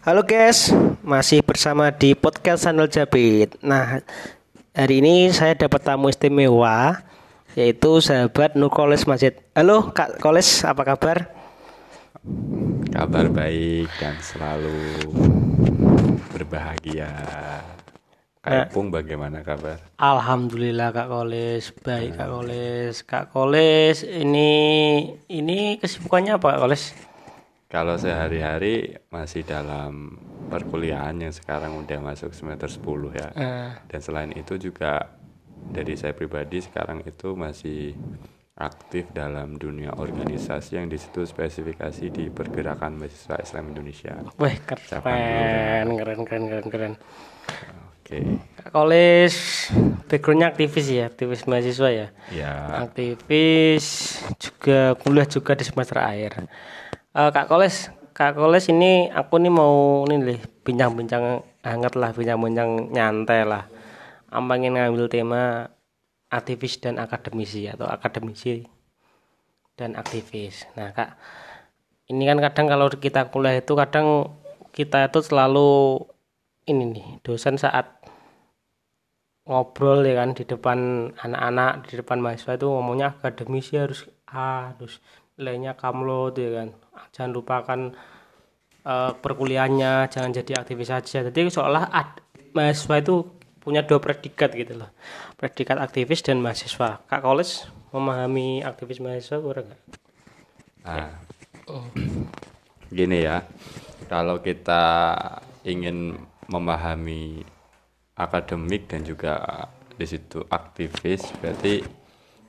Halo guys, masih bersama di podcast Sandal Jabit. Nah, hari ini saya dapat tamu istimewa yaitu sahabat Nur Koles Masjid. Halo Kak Koles, apa kabar? Kabar baik dan selalu berbahagia. Kak Ipung bagaimana kabar? Alhamdulillah Kak Koles, baik Kak Koles. Kak Koles, ini ini kesibukannya apa Kak Koles? Kalau sehari-hari masih dalam perkuliahan yang sekarang udah masuk semester 10 ya. Eh, Dan selain itu juga dari saya pribadi sekarang itu masih aktif dalam dunia organisasi yang di situ spesifikasi di pergerakan mahasiswa Islam Indonesia. Siapa dulu? keren, keren, keren, keren, keren. Oke, Kak Koles, backgroundnya aktivis ya, aktivis mahasiswa ya. ya aktivis juga kuliah juga di semester akhir. Eh, Kak Koles, Kak Koles ini aku nih mau nih bincang-bincang hangat lah, bincang-bincang nyantai lah. Pengen ngambil tema aktivis dan akademisi atau akademisi dan aktivis. Nah kak, ini kan kadang kalau kita kuliah itu kadang kita itu selalu ini nih dosen saat ngobrol ya kan di depan anak-anak di depan mahasiswa itu ngomongnya akademisi harus A terus nilainya kamlot ya kan. Jangan lupakan eh, perkuliahannya jangan jadi aktivis saja. Jadi seolah ad- mahasiswa itu punya dua predikat gitu loh. Predikat aktivis dan mahasiswa. Kak Koles memahami aktivis mahasiswa kurang nggak? Nah, gini ya, kalau kita ingin memahami akademik dan juga di situ aktivis, berarti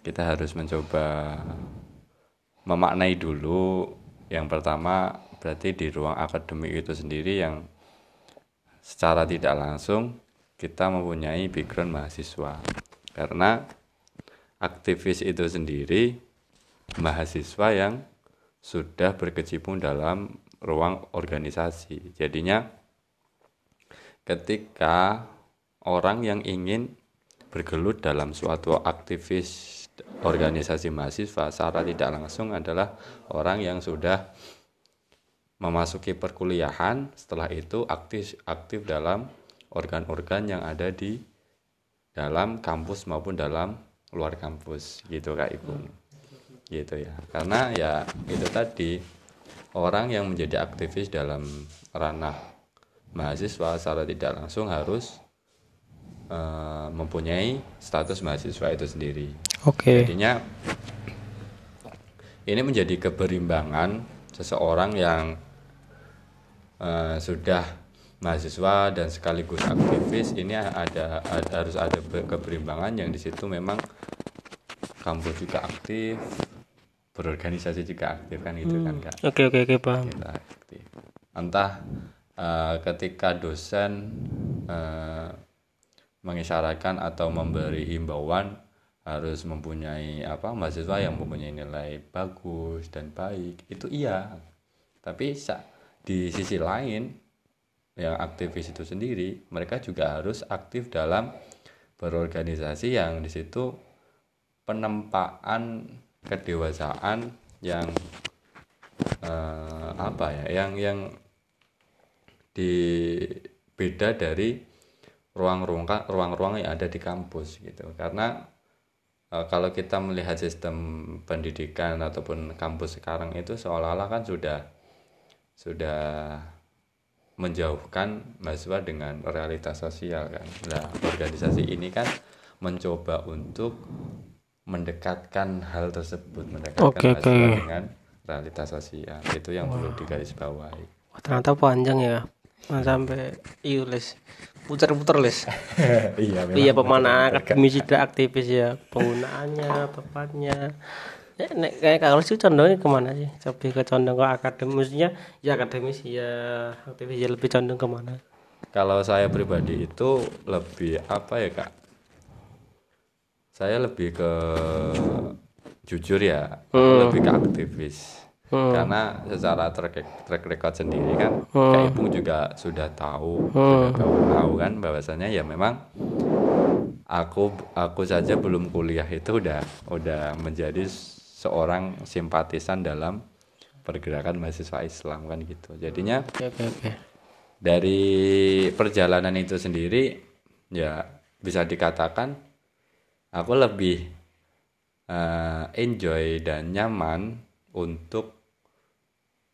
kita harus mencoba memaknai dulu. Yang pertama, berarti di ruang akademik itu sendiri yang secara tidak langsung kita mempunyai background mahasiswa. Karena aktivis itu sendiri mahasiswa yang sudah berkecimpung dalam ruang organisasi. Jadinya ketika orang yang ingin bergelut dalam suatu aktivis organisasi mahasiswa secara tidak langsung adalah orang yang sudah memasuki perkuliahan setelah itu aktif aktif dalam organ-organ yang ada di dalam kampus maupun dalam luar kampus. Gitu Kak Ibu. Gitu ya. Karena ya itu tadi orang yang menjadi aktivis dalam ranah mahasiswa secara tidak langsung harus eh, mempunyai status mahasiswa itu sendiri oke. Jadinya ini menjadi keberimbangan seseorang yang eh, sudah mahasiswa dan sekaligus aktivis. Ini ada, ada- harus ada be- keberimbangan yang di situ memang kampus juga aktif berorganisasi juga aktif kan gitu kan kak? Oke oke oke paham. Kita aktif. Entah eh, ketika dosen eh, mengisyaratkan atau memberi himbauan harus mempunyai apa mahasiswa yang mempunyai nilai bagus dan baik. Itu iya. Tapi di sisi lain yang aktivis itu sendiri mereka juga harus aktif dalam berorganisasi yang di situ penempaan kedewasaan yang eh, apa ya yang yang di beda dari ruang-ruang ruang-ruang yang ada di kampus gitu. Karena eh, kalau kita melihat sistem pendidikan ataupun kampus sekarang itu seolah-olah kan sudah sudah menjauhkan mahasiswa dengan realitas sosial kan. Nah, organisasi ini kan mencoba untuk mendekatkan hal tersebut, mendekatkan Oke, mahasiswa oke. dengan realitas sosial. Itu yang perlu digarisbawahi. Wah, ternyata panjang ya Nah, sampai iya les. Puter-puter les. Iya, iya pemana akademisi dan aktivis ya penggunaannya tepatnya. Ya, nek, kayak kalau sih condongnya ke mana sih? Lebih ke condong ke akademisnya ya akademisi ya aktivis ya lebih condong ke mana? Kalau saya pribadi itu lebih apa ya kak? Saya lebih ke jujur ya, lebih ke aktivis. Karena secara track, track record sendiri kan, Kak Ipung juga sudah tahu, sudah tahu, tahu kan bahwasanya ya memang aku aku saja belum kuliah itu udah udah menjadi seorang simpatisan dalam pergerakan mahasiswa Islam kan gitu. Jadinya oke oke oke. dari perjalanan itu sendiri ya bisa dikatakan aku lebih uh, enjoy dan nyaman untuk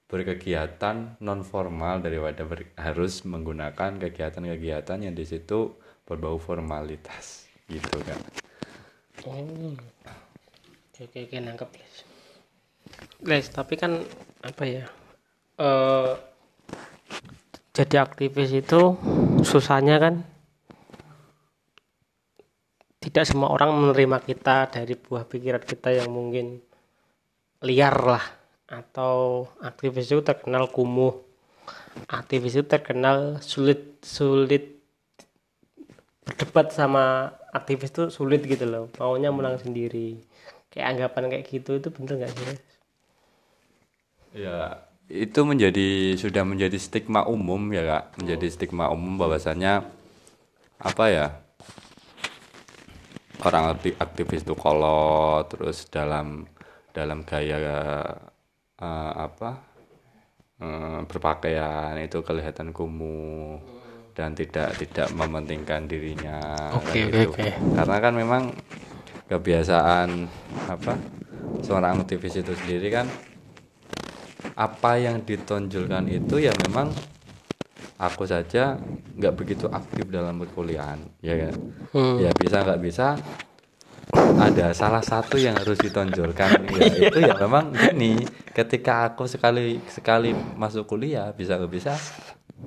berkegiatan non formal daripada ber, harus menggunakan kegiatan-kegiatan yang di situ berbau formalitas gitu kan. Oh. Oke oke, oke nangkep les. Les tapi kan apa ya? Uh, jadi aktivis itu susahnya kan tidak semua orang menerima kita dari buah pikiran kita yang mungkin liar lah atau aktivis itu terkenal kumuh. Aktivis itu terkenal sulit sulit berdebat sama aktivis itu sulit gitu loh. Maunya menang sendiri. Kayak anggapan kayak gitu itu bener nggak sih ya itu menjadi sudah menjadi stigma umum ya kak. Menjadi stigma umum bahwasanya apa ya? Orang aktivis itu kalau terus dalam dalam gaya uh, apa uh, berpakaian itu kelihatan kumuh dan tidak tidak mementingkan dirinya oke okay, gitu. okay, okay. karena kan memang kebiasaan apa seorang aktivis itu sendiri kan apa yang ditonjolkan itu ya memang aku saja nggak begitu aktif dalam perkuliahan ya kan hmm. ya bisa nggak bisa ada salah satu yang harus ditonjolkan ya itu ya memang gini ketika aku sekali sekali masuk kuliah bisa nggak bisa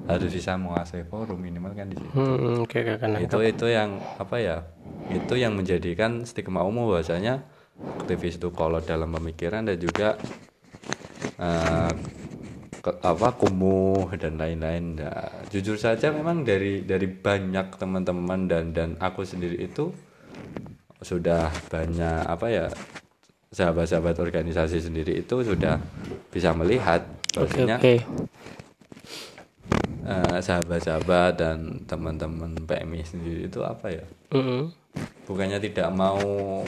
harus bisa menguasai forum minimal kan di situ hmm, okay, okay, okay. itu itu yang apa ya itu yang menjadikan stigma umum bahwasanya aktivis itu kalau dalam pemikiran dan juga uh, ke, apa kumuh dan lain-lain. Nah, jujur saja memang dari dari banyak teman-teman dan dan aku sendiri itu sudah banyak apa ya sahabat-sahabat organisasi sendiri itu sudah bisa melihat bahwasanya okay, okay. uh, sahabat-sahabat dan teman-teman PMI sendiri itu apa ya mm -hmm. bukannya tidak mau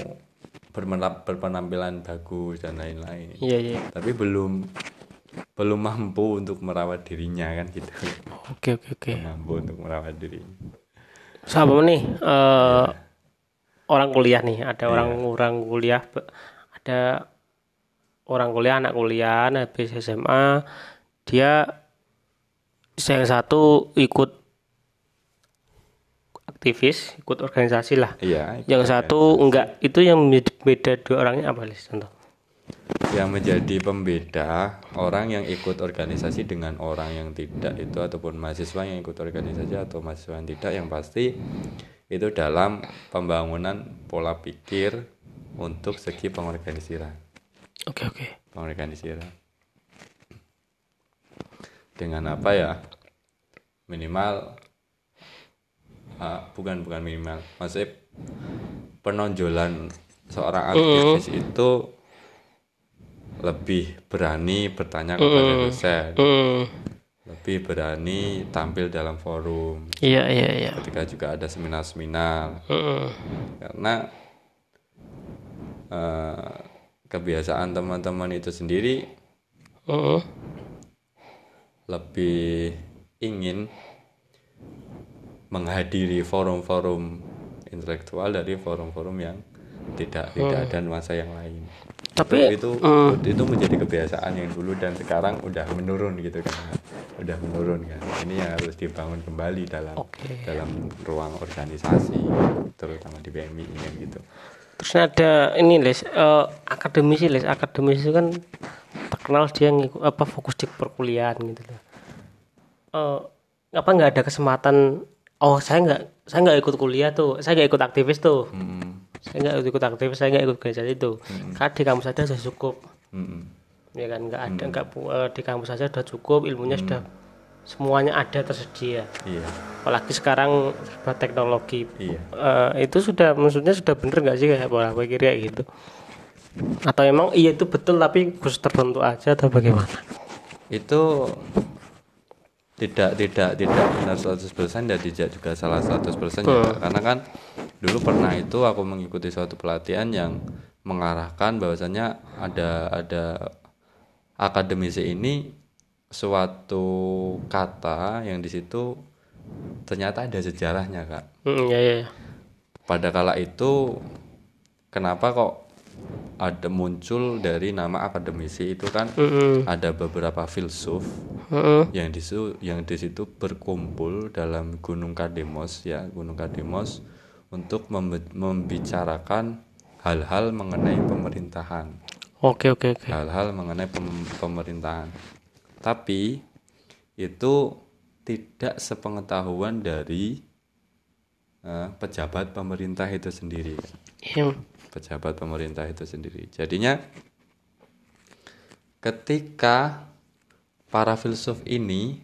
berpenampilan bagus dan lain-lain. Iya, iya. Tapi belum belum mampu untuk merawat dirinya kan gitu. Oke, oke, oke. Mampu untuk merawat dirinya. Sahabat nih, uh, ya. Orang kuliah nih, ada ya. orang orang kuliah, ada orang kuliah, anak kuliah, habis SMA, dia yang satu ikut aktivis ikut organisasi lah. Iya yang satu enggak itu yang beda dua orangnya apa lis? Contoh. Yang menjadi pembeda orang yang ikut organisasi dengan orang yang tidak itu ataupun mahasiswa yang ikut organisasi atau mahasiswa yang tidak yang pasti itu dalam pembangunan pola pikir untuk segi pengorganisiran oke oke pengorganisiran dengan apa ya minimal uh, bukan bukan minimal maksudnya penonjolan seorang aktivis mm. itu lebih berani bertanya kepada mm. dosen mm. Lebih berani tampil dalam forum iya iya iya ketika juga ada seminar-seminar mm. karena uh, kebiasaan teman-teman itu sendiri mm. lebih ingin menghadiri forum-forum intelektual dari forum-forum yang tidak tidak ada nuansa yang lain. Tapi itu uh, itu menjadi kebiasaan yang dulu dan sekarang udah menurun gitu kan. Udah menurun kan. Ini yang harus dibangun kembali dalam okay. dalam ruang organisasi terutama di BMI ini gitu. Terus ada ini les uh, akademisi les akademisi itu kan terkenal dia ngikut apa fokus di perkuliahan gitu loh. Uh, apa nggak ada kesempatan oh saya nggak saya nggak ikut kuliah tuh saya nggak ikut aktivis tuh hmm. saya nggak ikut aktivis saya nggak ikut kerja itu hmm. karena di kampus saja sudah cukup hmm. Ya kan nggak ada nggak hmm. uh, di kampus saja sudah cukup ilmunya hmm. sudah semuanya ada tersedia iya. apalagi sekarang serba teknologi iya. uh, itu sudah maksudnya sudah bener nggak sih kayak pola pikir kayak gitu atau emang iya itu betul tapi khusus tertentu aja atau bagaimana itu tidak tidak tidak benar 100% dan tidak juga salah 100% ya karena kan dulu pernah itu aku mengikuti suatu pelatihan yang mengarahkan bahwasanya ada ada akademisi ini suatu kata yang di situ ternyata ada sejarahnya kak Hmm, ya, ya. ya. pada kala itu kenapa kok ada muncul dari nama akademisi itu kan Mm-mm. ada beberapa filsuf Mm-mm. yang di situ yang di situ berkumpul dalam Gunung Kademos ya Gunung Kademos untuk membicarakan hal-hal mengenai pemerintahan Oke, oke, oke. hal-hal mengenai pem- pemerintahan tapi itu tidak sepengetahuan dari eh, pejabat pemerintah itu sendiri Iya. pejabat pemerintah itu sendiri. Jadinya ketika para filsuf ini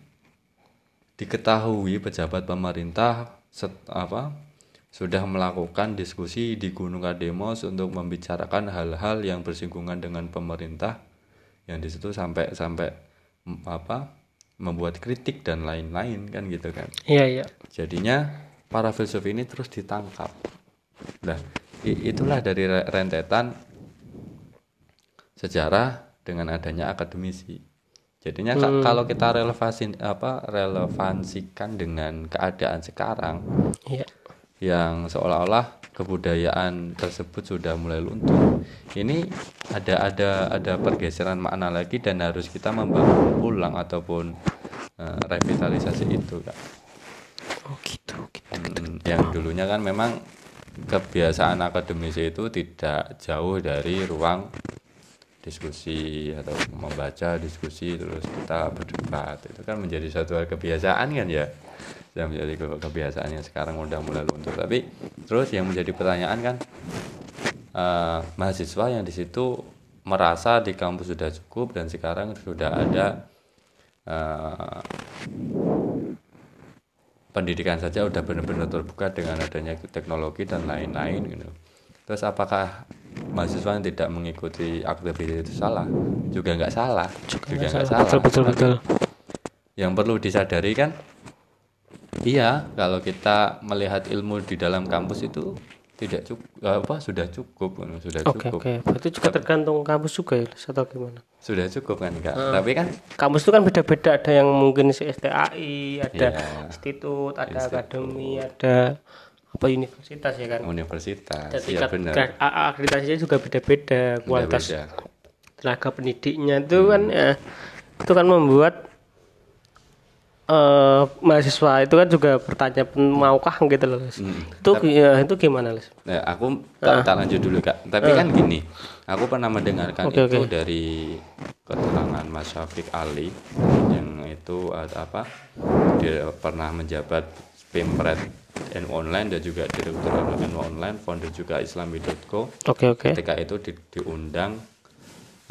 diketahui pejabat pemerintah set- apa sudah melakukan diskusi di Gunung Kademos untuk membicarakan hal-hal yang bersinggungan dengan pemerintah yang di situ sampai sampai mm, apa membuat kritik dan lain-lain kan gitu kan. Iya, iya. Jadinya para filsuf ini terus ditangkap. Nah, itulah dari re- rentetan sejarah dengan adanya akademisi. Jadinya ka- kalau kita relevansi apa relevansikan dengan keadaan sekarang Iya. Yang seolah-olah kebudayaan tersebut sudah mulai luntur. Ini ada ada ada pergeseran makna lagi dan harus kita membangun ulang ataupun eh, revitalisasi itu, Kak. Oh, gitu, gitu. Hmm, yang dulunya kan memang kebiasaan akademisi itu tidak jauh dari ruang diskusi atau membaca diskusi terus kita berdebat itu kan menjadi suatu kebiasaan kan ya yang menjadi ke- kebiasaan yang sekarang udah mulai luntur tapi terus yang menjadi pertanyaan kan eh, mahasiswa yang di situ merasa di kampus sudah cukup dan sekarang sudah ada eh, pendidikan saja udah benar-benar terbuka dengan adanya teknologi dan lain-lain gitu. Terus apakah mahasiswa yang tidak mengikuti aktivitas itu salah? Juga nggak salah. Juga nggak salah. Betul, betul, betul. Yang perlu disadari kan, iya kalau kita melihat ilmu di dalam kampus itu tidak cukup apa sudah cukup sudah Oke, cukup oke. Berarti juga tergantung kampus juga ya, atau gimana? sudah cukup kan enggak tapi kan Kampus itu kan beda-beda, ada yang mungkin si STAI, ada Iya. institut, ada akademi, ada apa universitas ya kan. universitas Dan iya tingkat benar akreditasinya juga beda-beda, kualitas Beda-beda. tenaga pendidiknya itu kan ya itu kan membuat eh mahasiswa itu kan juga bertanya maukah gitu loh. Hmm. itu ya, itu gimana Lis? Nah, aku tak, tak lanjut dulu kak. Tapi kan gini, aku pernah mendengarkan Oke, itu oke. dari keterangan Mas Syafiq Ali yang itu apa? Dia pernah menjabat Pemret NU Online dan juga direktur NU Online, founder juga Islami.co. Oke oke. Ketika itu di- diundang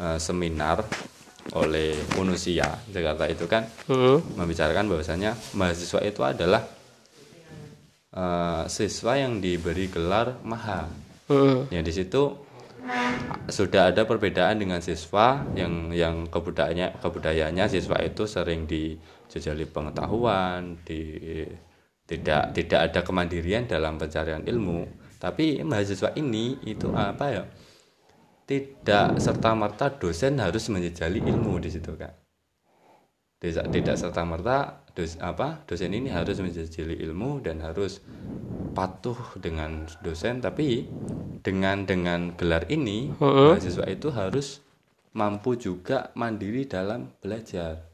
eh, seminar oleh Unusia Jakarta itu kan Hmm. membicarakan bahwasanya mahasiswa itu adalah eh, siswa yang diberi gelar maha. Hmm. Ya di situ sudah ada perbedaan dengan siswa yang yang kebudayaannya kebudayaannya siswa itu sering dijejali pengetahuan, di tidak tidak ada kemandirian dalam pencarian ilmu. Tapi mahasiswa ini itu apa ya? Tidak serta merta dosen harus menjejali ilmu di situ kan tidak, tidak serta merta dos, apa dosen ini harus menjejali ilmu dan harus patuh dengan dosen tapi dengan dengan gelar ini mahasiswa itu harus mampu juga mandiri dalam belajar.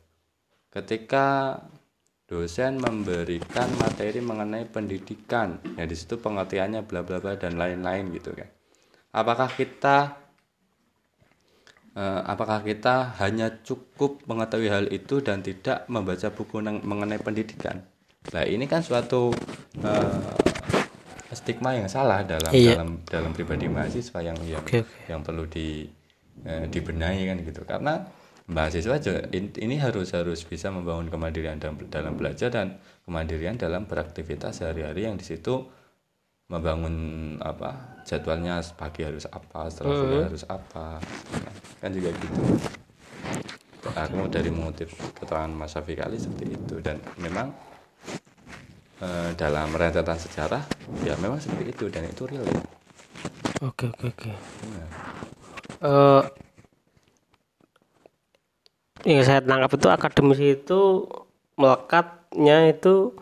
Ketika dosen memberikan materi mengenai pendidikan yang di situ pengertiannya bla bla bla dan lain-lain gitu kan apakah kita apakah kita hanya cukup mengetahui hal itu dan tidak membaca buku mengenai pendidikan? Nah, ini kan suatu eh, stigma yang salah dalam Iya. dalam dalam pribadi mahasiswa yang yang Oke, oke. yang perlu di eh, dibenahi kan gitu. Karena mahasiswa juga- in- ini harus harus bisa membangun kemandirian dalam dalam belajar dan kemandirian dalam beraktivitas sehari-hari yang di situ membangun apa jadwalnya pagi harus apa setelah kuliah harus apa kan juga gitu aku dari mengutip keterangan Mas Syafiq Ali seperti itu dan memang eh, dalam rentetan sejarah ya memang seperti itu dan itu real ya. Oke oke oke. Benar. Eh, yang saya tangkap itu akademisi itu melekatnya itu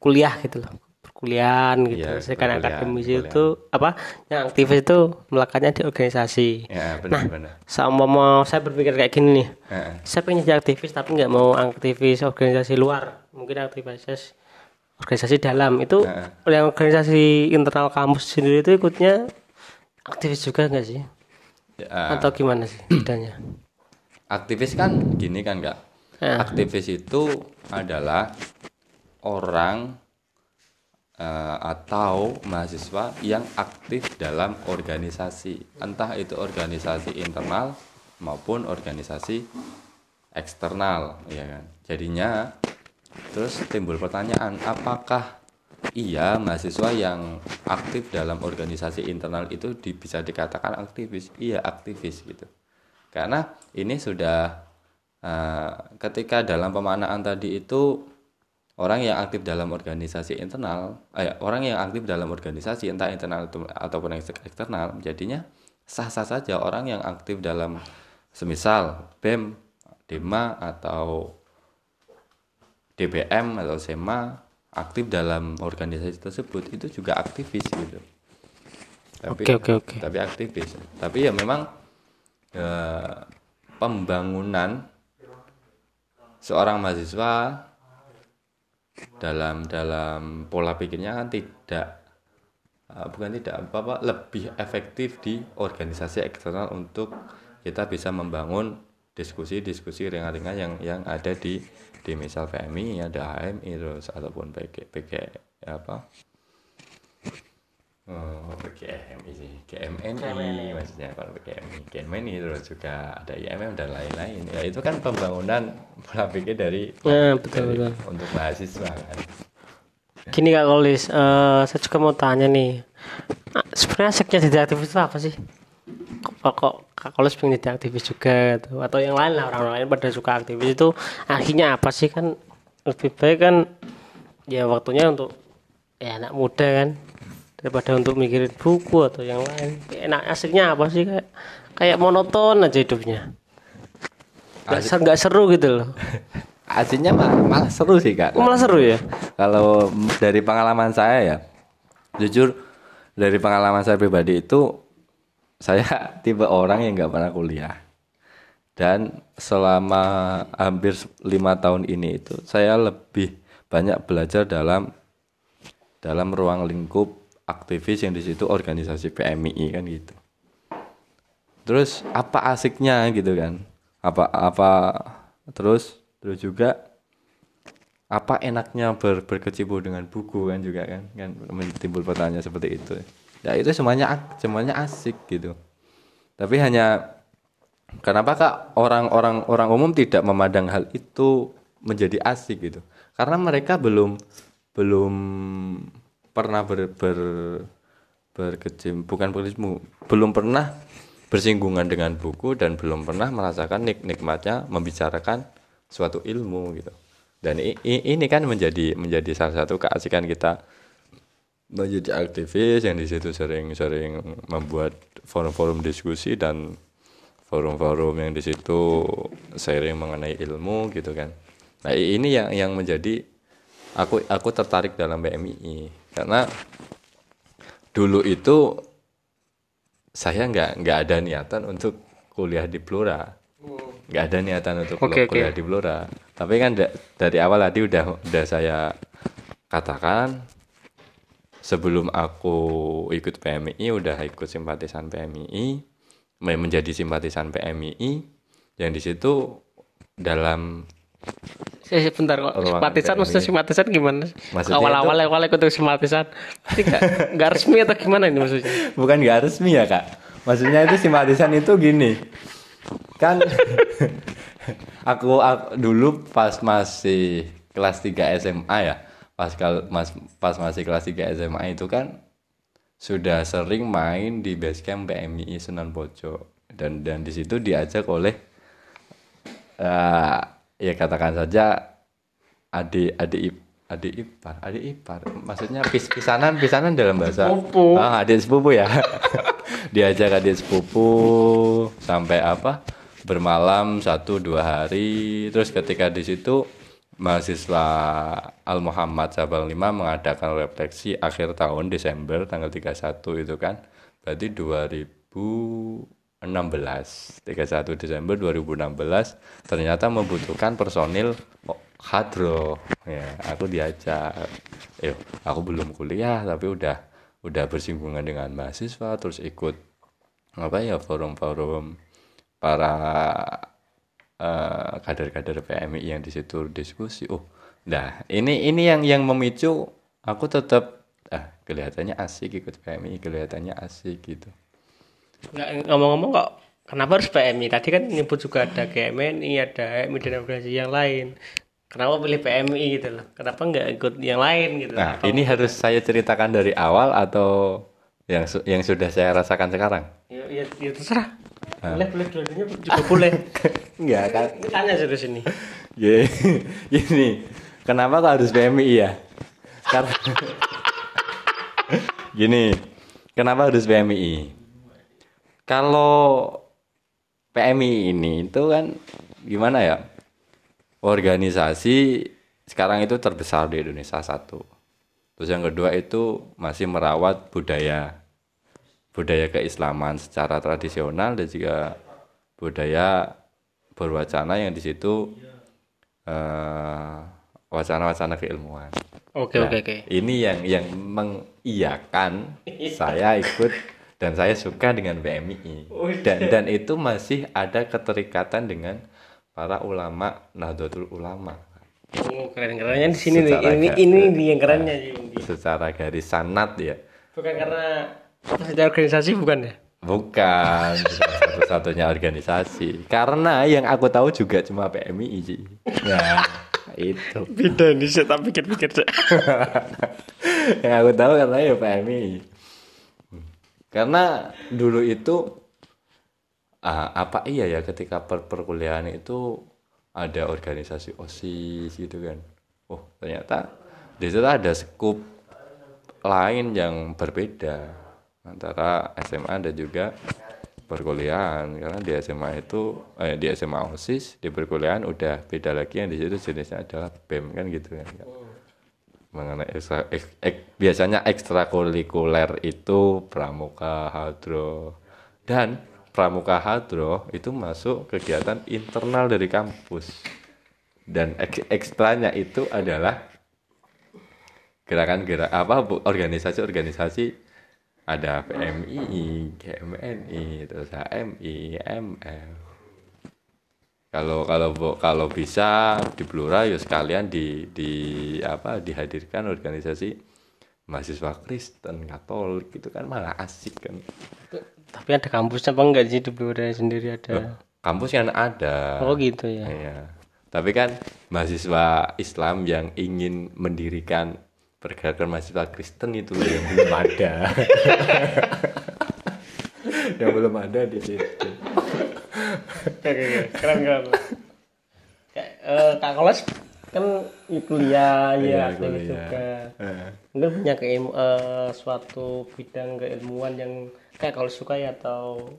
kuliah gitu loh perkuliahan gitu. Sedangkan perkuliahan, akademisi perkuliahan. itu apa yang aktivis itu melekatnya di organisasi. Ya, benar-benar. sama mau saya berpikir kayak gini nih. Heeh. saya pengen jadi aktivis tapi nggak mau aktivis organisasi luar. Mungkin aktivis organisasi dalam. Itu yang organisasi internal kampus sendiri itu ikutnya aktivis juga nggak sih? Ya, atau gimana sih bedanya? Aktivis kan gini kan kak. Ya. aktivis itu adalah orang eh, atau mahasiswa yang aktif dalam organisasi entah itu organisasi internal maupun organisasi eksternal ya kan? Jadinya terus timbul pertanyaan apakah iya mahasiswa yang aktif dalam organisasi internal itu di- bisa dikatakan aktivis? Iya aktivis gitu. Karena ini sudah eh, ketika dalam pemaknaan tadi itu orang yang aktif dalam organisasi internal eh, orang yang aktif dalam organisasi entah internal atau- ataupun eks- eksternal jadinya sah-sah saja orang yang aktif dalam semisal BEM, DEMA atau DBM atau SEMA aktif dalam organisasi tersebut itu juga aktivis gitu. Tapi, Oke, oke, oke. Tapi aktivis. Tapi ya memang eh, pembangunan seorang mahasiswa dalam dalam pola pikirnya kan tidak eh, bukan tidak apa apa lebih efektif di organisasi eksternal untuk kita bisa membangun diskusi-diskusi ringan-ringan yang yang ada di di misal PMI ada HMI terus ataupun PG PG apa Oh, PGMI sih, GMNI maksudnya kalau PGMI, GMNI terus juga ada IMM dan lain-lain. Ya itu kan pembangunan pola pikir dari, ya betul dari- betul untuk mahasiswa kan. Gini Kak Kolis, eh, saya juga mau tanya nih. Sebenarnya asiknya jadi aktivis itu apa sih? Kok, kok Kak Kolis pengen jadi aktivis juga gitu? Atau yang lain lah, orang lain pada suka aktivis itu akhirnya apa sih kan? Lebih baik kan ya waktunya untuk ya anak muda kan daripada untuk mikirin buku atau yang lain. Enak asiknya apa sih kayak kayak monoton aja hidupnya. Gak, ser- nggak seru gitu loh. Aslinya malah, malah seru sih kak. Malah seru ya? Kalau dari pengalaman saya ya, jujur dari pengalaman saya pribadi itu saya tipe orang yang nggak pernah kuliah. Dan selama hampir lima tahun ini itu saya lebih banyak belajar dalam dalam ruang lingkup aktivis yang di situ organisasi PMI kan gitu. Terus apa asiknya gitu kan? Apa apa terus terus juga apa enaknya ber, berkecimpung dengan buku kan juga kan kan timbul pertanyaan seperti itu ya itu semuanya semuanya asik gitu tapi hanya kenapa kak orang-orang orang umum tidak memandang hal itu menjadi asik gitu karena mereka belum belum pernah ber, ber berkecim bukan berkecimpung belum pernah bersinggungan dengan buku dan belum pernah merasakan nik nikmatnya membicarakan suatu ilmu gitu. Dan ini kan menjadi menjadi salah satu keasikan kita. Menjadi aktivis yang di situ sering-sering membuat forum-forum diskusi dan forum-forum yang di situ sharing mengenai ilmu gitu kan. Nah ini yang yang menjadi aku aku tertarik dalam PMI karena dulu itu saya nggak nggak ada niatan untuk kuliah di Blora. Nggak ada niatan untuk Oke, kuliah di Blora. Tapi kan da- dari awal tadi udah udah saya katakan sebelum aku ikut PMI udah ikut simpatisan PMI me- menjadi simpatisan PMI yang di situ dalam Eh, bentar kok. Simpatisan maksudnya simpatisan gimana? Maksudnya Awal-awal awal ikut simpatisan. Nggak nggak resmi atau gimana ini maksudnya? bukan nggak resmi ya kak maksudnya itu simpatisan itu gini kan aku, aku dulu pas masih kelas 3 SMA ya pas kal mas pas masih kelas 3 SMA itu kan sudah sering main di basecamp PMI Sunan Poco dan dan di situ diajak oleh eh, ya katakan saja adik adik adik ipar. Adik ipar. Maksudnya pis pisanan pisanan dalam bahasa Sepupu. ah adik sepupu ya. Diajak adik sepupu sampai apa? Bermalam satu dua hari. Terus ketika di situ mahasiswa Al Muhammad Sabang 5 mengadakan refleksi akhir tahun Desember tanggal 31 itu kan. Berarti 2016 31 Desember 2016 ternyata membutuhkan personil hadro ya aku diajak eh aku belum kuliah tapi udah udah bersinggungan dengan mahasiswa terus ikut apa ya forum-forum para eh, kader-kader PMI yang di situ diskusi. Oh, nah ini ini yang yang memicu aku tetap ah kelihatannya asik ikut PMI, kelihatannya asik gitu. Nggak ngomong-ngomong kok kenapa harus PMI? Tadi kan nyebut juga ada GMNI, ada MI dan organisasi yang lain. Kenapa pilih PMI gitu loh? Kenapa nggak ikut yang lain gitu? Nah, ini harus saya ceritakan dari awal atau yang su- yang sudah saya rasakan sekarang? Ya, ya, ya terserah. Boleh, boleh, dua-duanya juga boleh. Enggak kan? Ini tanya serius ini. Gini, gini. Kenapa kok harus PMI ya? Karena gini, kenapa harus PMI? Kalau PMI ini itu kan gimana ya? Organisasi sekarang itu terbesar di Indonesia satu. Terus yang kedua itu masih merawat budaya budaya keislaman secara tradisional dan juga budaya berwacana yang di situ eh, wacana-wacana keilmuan. Oke, Nah, oke, oke. Ini yang yang mengiyakan saya ikut dan saya suka dengan PMI. Dan dan itu masih ada keterikatan dengan para ulama Nahdlatul Ulama. Oh, keren-kerennya di sini nih. Ini ini nih yang kerennya Di. Secara garis sanat ya. Bukan karena secara organisasi bukan ya? Bukan satu-satunya organisasi. Karena yang aku tahu juga cuma PMI sih. Nah, itu. Beda nih, saya tak pikir-pikir. Yang aku tahu karena ya PMI. Karena dulu itu ah, apa iya ya ketika per perkuliahan itu ada organisasi OSIS gitu kan. Oh, ternyata di situ ada skup lain yang berbeda. Antara SMA dan juga perkuliahan. Karena di SMA itu eh, di SMA OSIS di perkuliahan udah beda lagi yang di situ jenisnya adalah BEM kan gitu kan mengenai ekstra, ek- ek- biasanya ekstrakurikuler itu pramuka hadro. Dan pramuka hadro itu masuk kegiatan internal dari kampus. Dan ek- ekstranya itu adalah gerakan-gerak apa organisasi-organisasi ada PMI, GMNI, terus HMI, MF. Kalau kalau kalau bisa di Blora ya sekalian di di apa dihadirkan organisasi mahasiswa Kristen, Katolik itu kan malah asik kan. Tapi ada kampusnya apa enggak sih di Blora sendiri ada? Kampus kan ada. Oh gitu ya. Iya. Tapi kan mahasiswa Islam yang ingin mendirikan pergerakan mahasiswa Kristen itu loh yang belum ada. yang belum ada di situ. Oke, keren keren. Kayak eh, Kak Koles kan ya kuliah ya aktivis kuliah. juga. Eh. Mungkin punya keilmu eh, suatu bidang keilmuan yang kayak kalau suka ya atau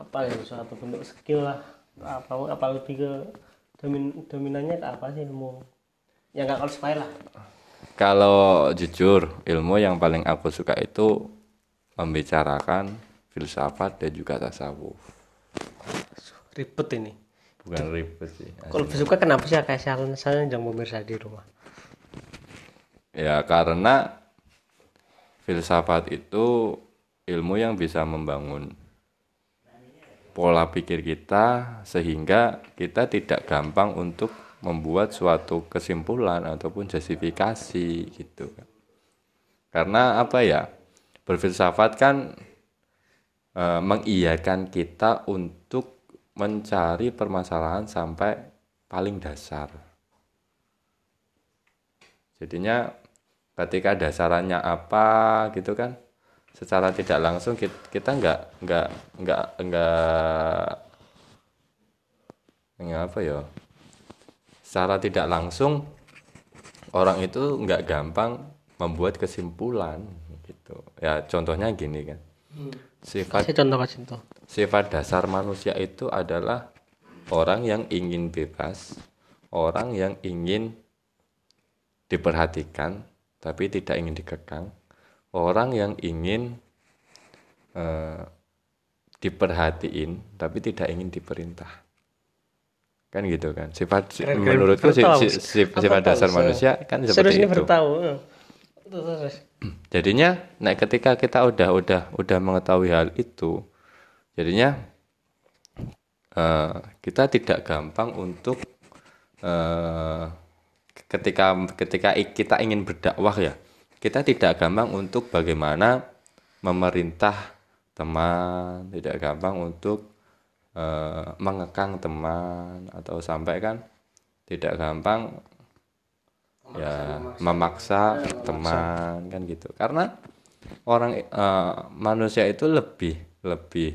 apa ya suatu bentuk skill lah apa apa lebih ke domin, dominannya ke apa sih ilmu yang gak kalau suka lah Kalau jujur, ilmu yang paling aku suka itu membicarakan filsafat dan juga tasawuf. Ribet ini Bukan ribet sih. kalau lebih suka kenapa sih kayak saya yang pemirsa di rumah Ya karena filsafat itu ilmu yang bisa membangun pola pikir kita sehingga kita tidak gampang untuk membuat suatu kesimpulan ataupun justifikasi gitu kan. Karena apa ya? Berfilsafat kan eh, mengiyakan kita untuk mencari permasalahan sampai paling dasar. Jadinya ketika dasarannya apa gitu kan secara tidak langsung kita, kita nggak nggak nggak nggak nggak apa ya secara tidak langsung orang itu nggak gampang membuat kesimpulan gitu. Ya contohnya gini kan sifat kasih contoh kasih contoh sifat dasar manusia itu adalah orang yang ingin bebas, orang yang ingin diperhatikan tapi tidak ingin dikekang, orang yang ingin eh, diperhatiin tapi tidak ingin diperintah. Kan gitu kan. Sifat Keren, keren. menurutku si- Baru tahu. si- si- Aku sifat tahu, dasar saya. manusia kan seperti itu. baru tahu. Heeh. Terus, terus. Jadinya nah ketika kita udah udah udah mengetahui hal itu, jadinya eh, kita tidak gampang untuk eh, ketika ketika kita ingin berdakwah ya, kita tidak gampang untuk bagaimana memerintah teman, tidak gampang untuk eh, mengekang teman atau sampai kan tidak gampang ya memaksa teman kan gitu karena orang eh, manusia itu lebih lebih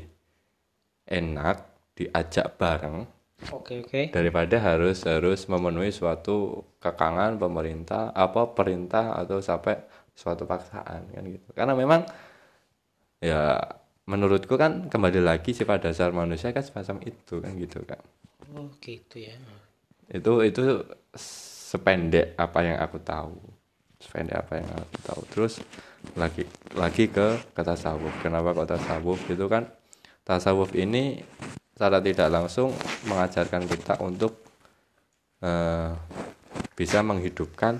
enak diajak bareng Oke, oke. daripada harus harus memenuhi suatu kekangan pemerintah apa perintah atau sampai suatu paksaan kan gitu karena memang ya menurutku kan kembali lagi sifat dasar manusia kan semacam itu kan gitu kan Oh, gitu ya. itu itu sependek apa yang aku tahu sependek apa yang aku tahu terus lagi lagi ke ke tasawuf kenapa kok tasawuf itu kan tasawuf ini secara tidak langsung mengajarkan kita untuk eh, bisa menghidupkan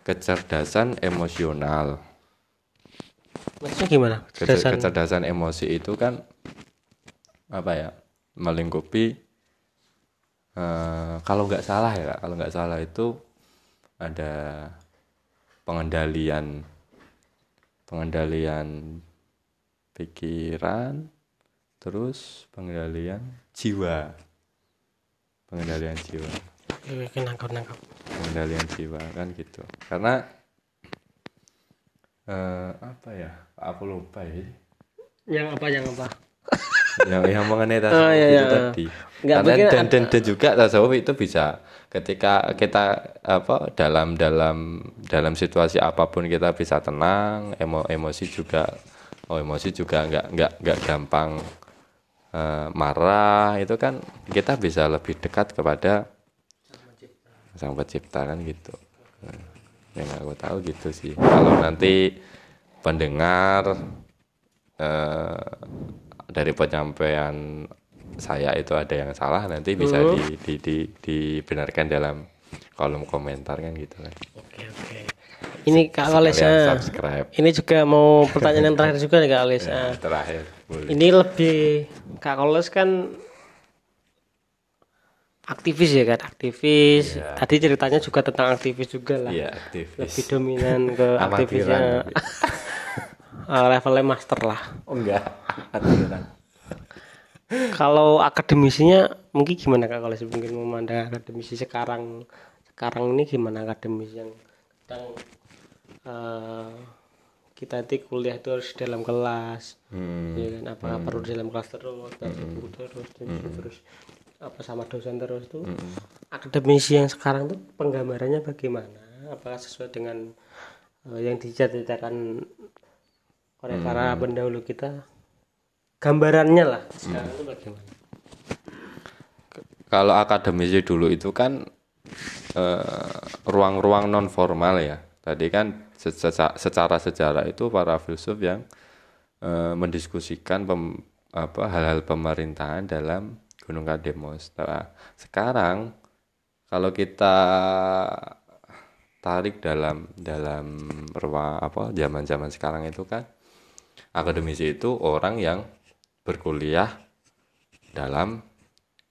kecerdasan emosional Maksudnya gimana? Kecer- Kecerdasan. kecerdasan emosi itu kan apa ya melingkupi eh, kalau nggak salah ya kalau nggak salah itu ada pengendalian pengendalian pikiran terus pengendalian jiwa pengendalian jiwa Oke, oke, nangkap, nangkap. pengendalian jiwa kan gitu karena eh, apa ya aku lupa ya Yang apa, yang apa? yang yang mengenai tasawuf Oh, iya, itu iya. tadi Nggak, karena dan, ada- dan dan juga tasawuf itu bisa ketika kita apa dalam dalam dalam situasi apa pun kita bisa tenang emo, emosi juga oh emosi juga nggak nggak nggak gampang eh, marah itu kan kita bisa lebih dekat kepada sang pencipta kan gitu. Nah, yang aku tahu gitu sih. Kalau nanti pendengar eh, dari penyampaian saya itu ada yang salah nanti bisa di, di, di, dibenarkan dalam kolom komentar kan gitu kan Oke, oke. Ini Kak Ales, subscribe ini juga mau pertanyaan yang terakhir juga nih Kak Ales. ah. terakhir boleh Ini lebih Kak Koles kan aktivis ya kan, aktivis. Tadi ceritanya juga tentang aktivis juga lah. iya aktivis Lebih dominan ke aktivisnya. Eh, levelnya master lah. oh enggak. Kalau akademisinya mungkin gimana Kak? Koles mungkin memandang akademisi sekarang sekarang ini gimana akademis yang kadang eh, kita di kuliah itu harus dalam kelas Hmm. ya kan? Apakah perlu di dalam kelas terus baca buku terus dan terus apa sama dosen terus tuh akademisi yang sekarang tuh penggambarannya bagaimana? Apakah sesuai dengan eh, yang dicita-citakan oleh para pendahulu kita gambarannya lah kalau akademisi dulu itu kan eh, ruang-ruang non formal ya. Tadi kan seca- secara sejarah itu para filsuf yang eh, mendiskusikan pem- apa hal-hal pemerintahan dalam Gunung Kademos. Nah, sekarang kalau kita tarik dalam dalam ruang apa zaman-zaman sekarang itu kan akademisi itu orang yang berkuliah dalam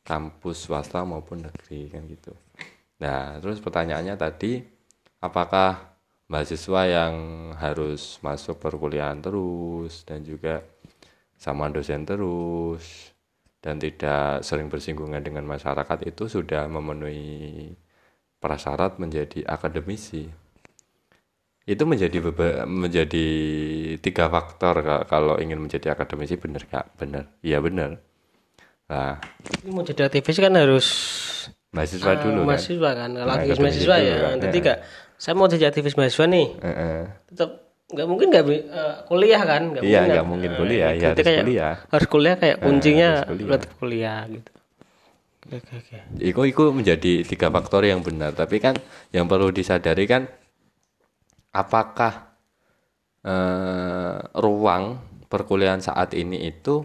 kampus swasta maupun negeri kan gitu. Nah, terus pertanyaannya tadi apakah mahasiswa yang harus masuk perkuliahan terus dan juga sama dosen terus dan tidak sering bersinggungan dengan masyarakat itu sudah memenuhi prasyarat menjadi akademisi. Itu menjadi beba- menjadi tiga faktor Kak, kalau ingin menjadi akademisi benar Kak? Benar. Iya benar. Nah, Ini mau jadi aktivis kan harus mahasiswa eh, dulu kan. mahasiswa kan kalau Nah, aktivis mahasiswa ya kan, jadi ya. kak saya mau jadi aktivis mahasiswa nih Heeh. tetap nggak mungkin nggak eh, kuliah kan nggak Iya, mungkin nggak mungkin kuliah, ya harus kayak kuliah. harus kuliah kayak kuncinya harus kuliah. kuliah gitu Oke, oke, oke. Iku iku menjadi tiga faktor yang benar. Tapi kan yang perlu disadari kan apakah eh, ruang perkuliahan saat ini itu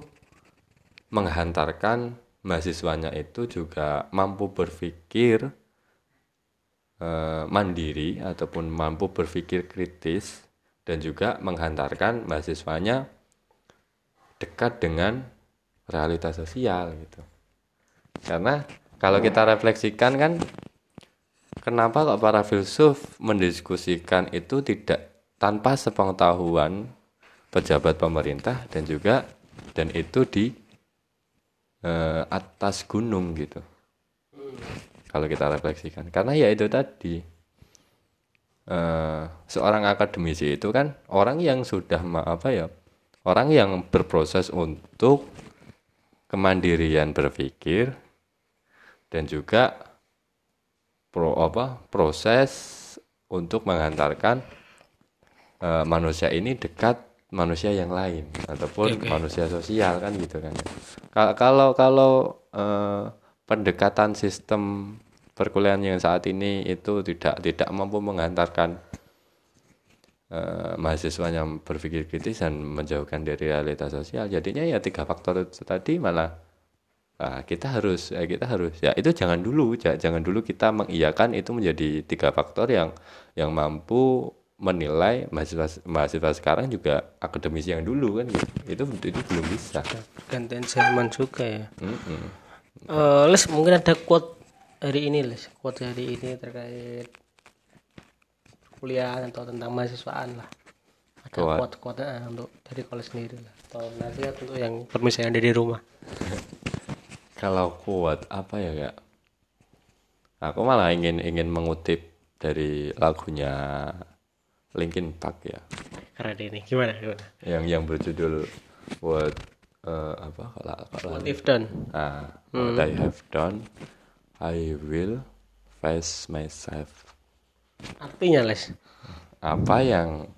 menghantarkan mahasiswanya itu juga mampu berpikir eh, mandiri ataupun mampu berpikir kritis dan juga menghantarkan mahasiswanya dekat dengan realitas sosial gitu. Karena kalau kita refleksikan kan kenapa kok para filsuf mendiskusikan itu tidak tanpa sepengetahuan pejabat pemerintah dan juga dan itu di eh, atas gunung gitu. Kalau kita refleksikan karena ya itu tadi eh, seorang akademisi itu kan orang yang sudah apa ya orang yang berproses untuk kemandirian berpikir dan juga pro apa proses untuk menghantarkan eh, manusia ini dekat manusia yang lain ataupun manusia sosial kan gitu kan. Ka- kalau kalau eh, pendekatan sistem perkuliahan yang saat ini itu tidak tidak mampu menghantarkan eh, mahasiswa yang berpikir kritis dan menjauhkan dari realitas sosial jadinya ya tiga faktor itu tadi malah ah, kita harus ya kita harus ya itu jangan dulu ja- jangan dulu kita mengiyakan itu menjadi tiga faktor yang yang mampu menilai mahasiswa mahasiswa sekarang juga akademisi yang dulu kan gitu. itu itu belum bisa Gantian zaman juga ya. Mm-mm. Eh, Les mungkin ada quote hari ini Les, quote hari ini terkait kuliah atau tentang mahasiswaan lah. Ada Quote. quote quote eh, untuk dari college sendiri lah. Atau nasihat untuk yang permisi yang ada di rumah. Kalau kuat apa ya kak? Aku malah ingin ingin mengutip dari lagunya Linkin Park ya, Keren ini. Gimana? Gimana? yang yang berjudul What eh, apa kalau kalau What if done? ah, What I have done, I will face myself. Artinya Les. Apa yang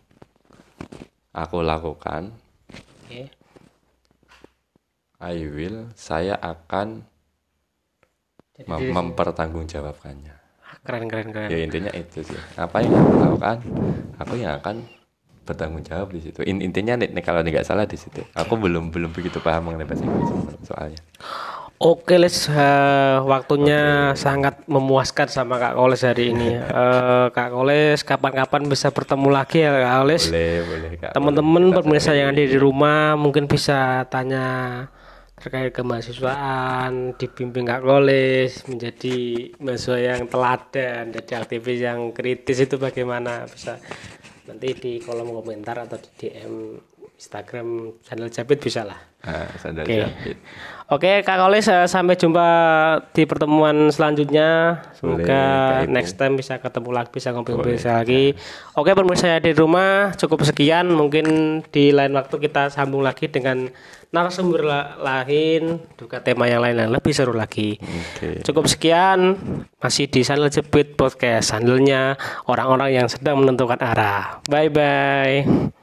aku lakukan, Oke. I will, saya akan Jadi mem- diri- mempertanggungjawabkannya. keren keren keren. ya intinya itu sih. Apa yang aku lakukan? Aku yang akan bertanggung jawab di situ. In- intinya nih, nih, kalau nggak salah di situ. Aku belum belum begitu paham mengenai bahasa Inggris soalnya. Oke Les, eh, waktunya sangat memuaskan sama Kak Koles hari ini. Eh, Kak Koles, kapan-kapan bisa bertemu lagi ya Kak Koles. boleh boleh kak. Teman-teman pemirsa yang ada di rumah mungkin bisa tanya terkait kemahasiswaan, dibimbing Kak Koles menjadi mahasiswa yang teladan, jadi aktivis yang kritis itu bagaimana bisa nanti di kolom komentar atau di DM Instagram channel Japit bisa lah. ah, Oke. jepit Oke Kak Koles eh, sampai jumpa di pertemuan selanjutnya. Semoga Boleh, next time bisa ketemu lagi, bisa ngobrol-ngobrol lagi. Oke pemirsa yang di rumah cukup sekian. Mungkin di lain waktu kita sambung lagi dengan narasumber la- lain, juga tema yang lain yang lebih seru lagi. oke Cukup sekian masih di channel Jepit Podcast, channelnya orang-orang yang sedang menentukan arah. Bye bye.